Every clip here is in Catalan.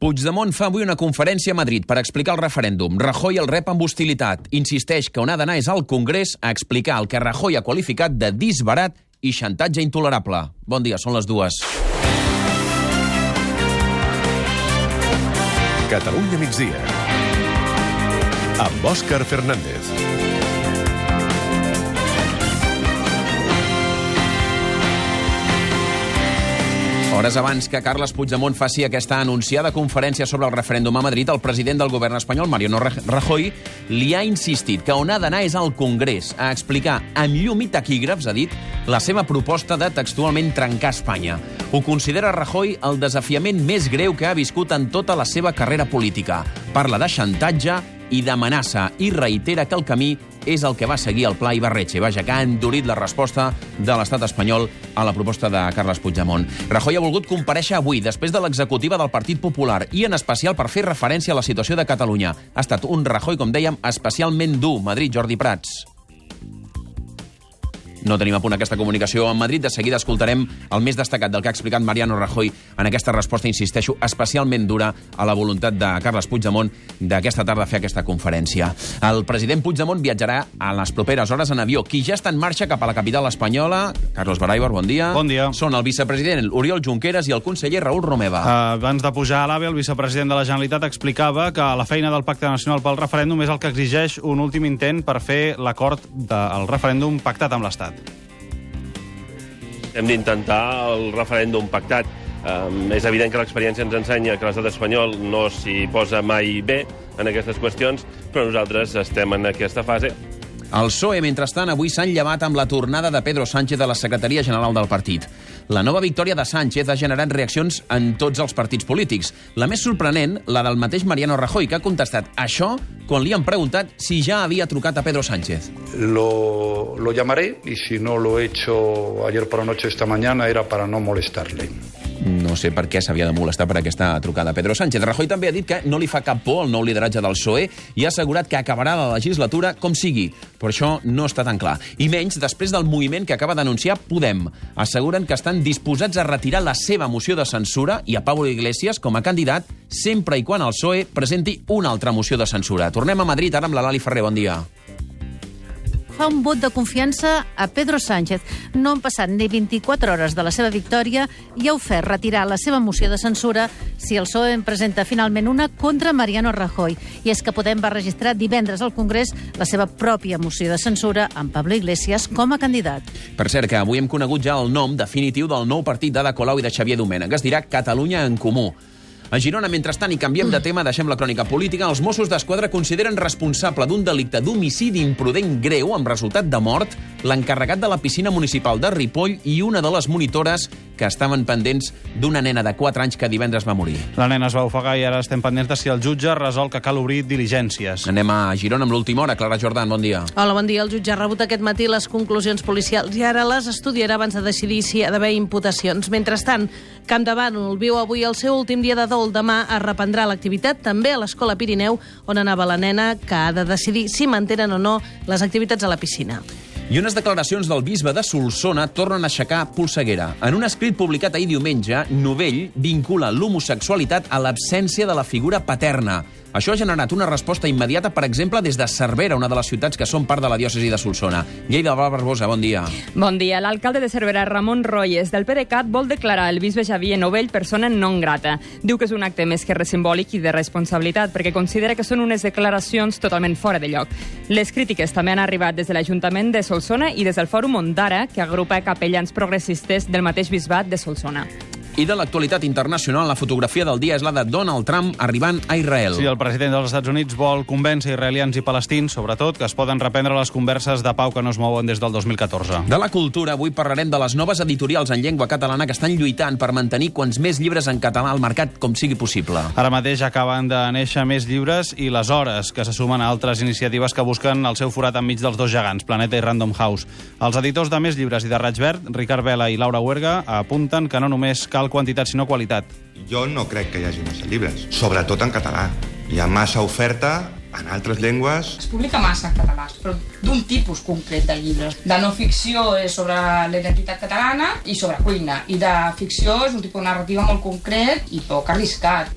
Puigdemont fa avui una conferència a Madrid per explicar el referèndum. Rajoy el rep amb hostilitat. Insisteix que on ha d'anar és al Congrés a explicar el que Rajoy ha qualificat de disbarat i xantatge intolerable. Bon dia, són les dues. Catalunya migdia. Amb Òscar Fernández. Hores abans que Carles Puigdemont faci aquesta anunciada conferència sobre el referèndum a Madrid, el president del govern espanyol, Mariano Rajoy, li ha insistit que on ha d'anar és al Congrés a explicar amb llum i taquígrafs, ha dit, la seva proposta de textualment trencar Espanya. Ho considera Rajoy el desafiament més greu que ha viscut en tota la seva carrera política. Parla de xantatge i d'amenaça i reitera que el camí és el que va seguir el pla Ibarretxe. Vaja, que ha endurit la resposta de l'estat espanyol a la proposta de Carles Puigdemont. Rajoy ha volgut compareixer avui, després de l'executiva del Partit Popular, i en especial per fer referència a la situació de Catalunya. Ha estat un Rajoy, com dèiem, especialment dur. Madrid, Jordi Prats. No tenim a punt aquesta comunicació amb Madrid. De seguida escoltarem el més destacat del que ha explicat Mariano Rajoy en aquesta resposta, insisteixo, especialment dura a la voluntat de Carles Puigdemont d'aquesta tarda fer aquesta conferència. El president Puigdemont viatjarà a les properes hores en avió. Qui ja està en marxa cap a la capital espanyola, Carlos Baraibar, bon dia. Bon dia. Són el vicepresident Oriol Junqueras i el conseller Raül Romeva. Uh, abans de pujar a l'AVE, el vicepresident de la Generalitat explicava que la feina del Pacte Nacional pel Referèndum és el que exigeix un últim intent per fer l'acord del referèndum pactat amb l'Estat. Hem d'intentar el referèndum pactat. Um, és evident que l'experiència ens ensenya que l'estat espanyol no s'hi posa mai bé en aquestes qüestions, però nosaltres estem en aquesta fase. El PSOE, mentrestant, avui s'han llevat amb la tornada de Pedro Sánchez a la secretaria general del partit. La nova victòria de Sánchez ha generat reaccions en tots els partits polítics. La més sorprenent, la del mateix Mariano Rajoy, que ha contestat això quan li han preguntat si ja havia trucat a Pedro Sánchez. Lo, lo llamaré y si no lo he hecho ayer por la noche esta mañana era para no molestarle. No sé per què s'havia de molestar per aquesta trucada. Pedro Sánchez Rajoy també ha dit que no li fa cap por el nou lideratge del PSOE i ha assegurat que acabarà la legislatura com sigui. Però això no està tan clar. I menys després del moviment que acaba d'anunciar Podem. Asseguren que estan disposats a retirar la seva moció de censura i a Pablo Iglesias com a candidat sempre i quan el PSOE presenti una altra moció de censura. Tornem a Madrid ara amb la Lali Ferrer. Bon dia fa un vot de confiança a Pedro Sánchez. No han passat ni 24 hores de la seva victòria i ha ofert retirar la seva moció de censura si el PSOE en presenta finalment una contra Mariano Rajoy. I és que Podem va registrar divendres al Congrés la seva pròpia moció de censura amb Pablo Iglesias com a candidat. Per cert, que avui hem conegut ja el nom definitiu del nou partit d'Ada Colau i de Xavier Domènech. Es dirà Catalunya en Comú. A Girona, mentrestant, i canviem de tema, deixem la crònica política, els Mossos d'Esquadra consideren responsable d'un delicte d'homicidi imprudent greu amb resultat de mort l'encarregat de la piscina municipal de Ripoll i una de les monitores que estaven pendents d'una nena de 4 anys que divendres va morir. La nena es va ofegar i ara estem pendents de si el jutge resol que cal obrir diligències. Anem a Girona amb l'última hora. Clara Jordan, bon dia. Hola, bon dia. El jutge ha rebut aquest matí les conclusions policials i ara les estudiarà abans de decidir si ha d'haver imputacions. Mentrestant, Camp de Bànol viu avui el seu últim dia de dol. Demà es reprendrà l'activitat també a l'Escola Pirineu, on anava la nena, que ha de decidir si mantenen o no les activitats a la piscina. I unes declaracions del bisbe de Solsona tornen a aixecar polseguera. En un escrit publicat ahir diumenge, Novell vincula l'homosexualitat a l'absència de la figura paterna. Això ha generat una resposta immediata, per exemple, des de Cervera, una de les ciutats que són part de la diòcesi de Solsona. Lleida Val Barbosa, bon dia. Bon dia. L'alcalde de Cervera, Ramon Royes, del PDeCAT, vol declarar el bisbe Xavier Novell persona non grata. Diu que és un acte més que res simbòlic i de responsabilitat, perquè considera que són unes declaracions totalment fora de lloc. Les crítiques també han arribat des de l'Ajuntament de Solsona i des del Fòrum Ondara, que agrupa capellans progressistes del mateix bisbat de Solsona. I de l'actualitat internacional, la fotografia del dia és la de Donald Trump arribant a Israel. Sí, el president dels Estats Units vol convèncer israelians i palestins, sobretot, que es poden reprendre les converses de pau que no es mouen des del 2014. De la cultura, avui parlarem de les noves editorials en llengua catalana que estan lluitant per mantenir quants més llibres en català al mercat com sigui possible. Ara mateix acaben de néixer més llibres i les hores, que se sumen a altres iniciatives que busquen el seu forat enmig dels dos gegants, Planeta i Random House. Els editors de Més Llibres i de Raig Verd, Ricard Vela i Laura Huerga, apunten que no només cal quantitat sinó qualitat. Jo no crec que hi hagi massa llibres, sobretot en català. Hi ha massa oferta en altres llengües... Es publica massa en català, però d'un tipus concret de llibres. De no ficció és sobre la identitat catalana i sobre cuina. I de ficció és un tipus de narrativa molt concret i poc arriscat.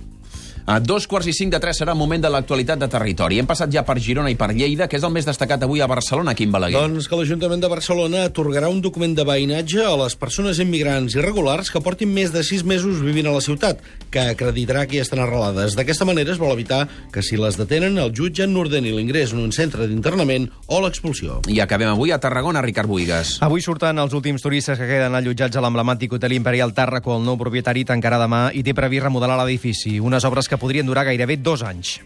A dos quarts i cinc de tres serà el moment de l'actualitat de territori. Hem passat ja per Girona i per Lleida, que és el més destacat avui a Barcelona, Quim Balaguer. Doncs que l'Ajuntament de Barcelona atorgarà un document de veïnatge a les persones immigrants irregulars que portin més de sis mesos vivint a la ciutat, que acreditarà que hi estan arrelades. D'aquesta manera es vol evitar que si les detenen el jutge n'ordeni l'ingrés en un centre d'internament o l'expulsió. I acabem avui a Tarragona, Ricard Buigas. Avui surten els últims turistes que queden allotjats a l'emblemàtic hotel Imperial Tàrraco. El nou propietari tancarà demà i té previst remodelar l'edifici. Unes obres que podrien durar gairebé dos anys.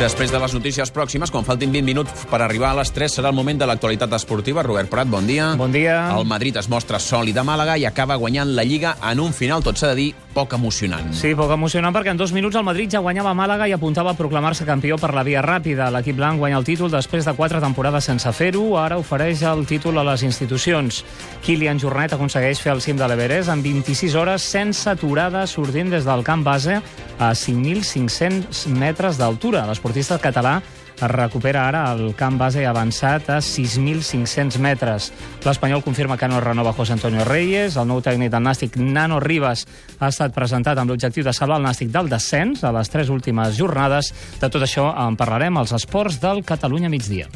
Després de les notícies pròximes, quan faltin 20 minuts per arribar a les 3, serà el moment de l'actualitat esportiva. Robert Prat, bon dia. Bon dia. El Madrid es mostra sòlid a Màlaga i acaba guanyant la Lliga en un final, tot s'ha de dir, poc emocionant. Sí, poc emocionant perquè en dos minuts el Madrid ja guanyava Màlaga i apuntava a proclamar-se campió per la via ràpida. L'equip blanc guanya el títol després de quatre temporades sense fer-ho. Ara ofereix el títol a les institucions. Kilian Jornet aconsegueix fer el cim de l'Everest en 26 hores sense aturada sortint des del camp base a 5.500 metres d'altura. L'esportista català es recupera ara el camp base avançat a 6.500 metres. L'Espanyol confirma que no renova José Antonio Reyes. El nou tècnic del Nàstic, Nano Ribas, ha estat presentat amb l'objectiu de salvar el Nàstic del descens a les tres últimes jornades. De tot això en parlarem als esports del Catalunya migdia.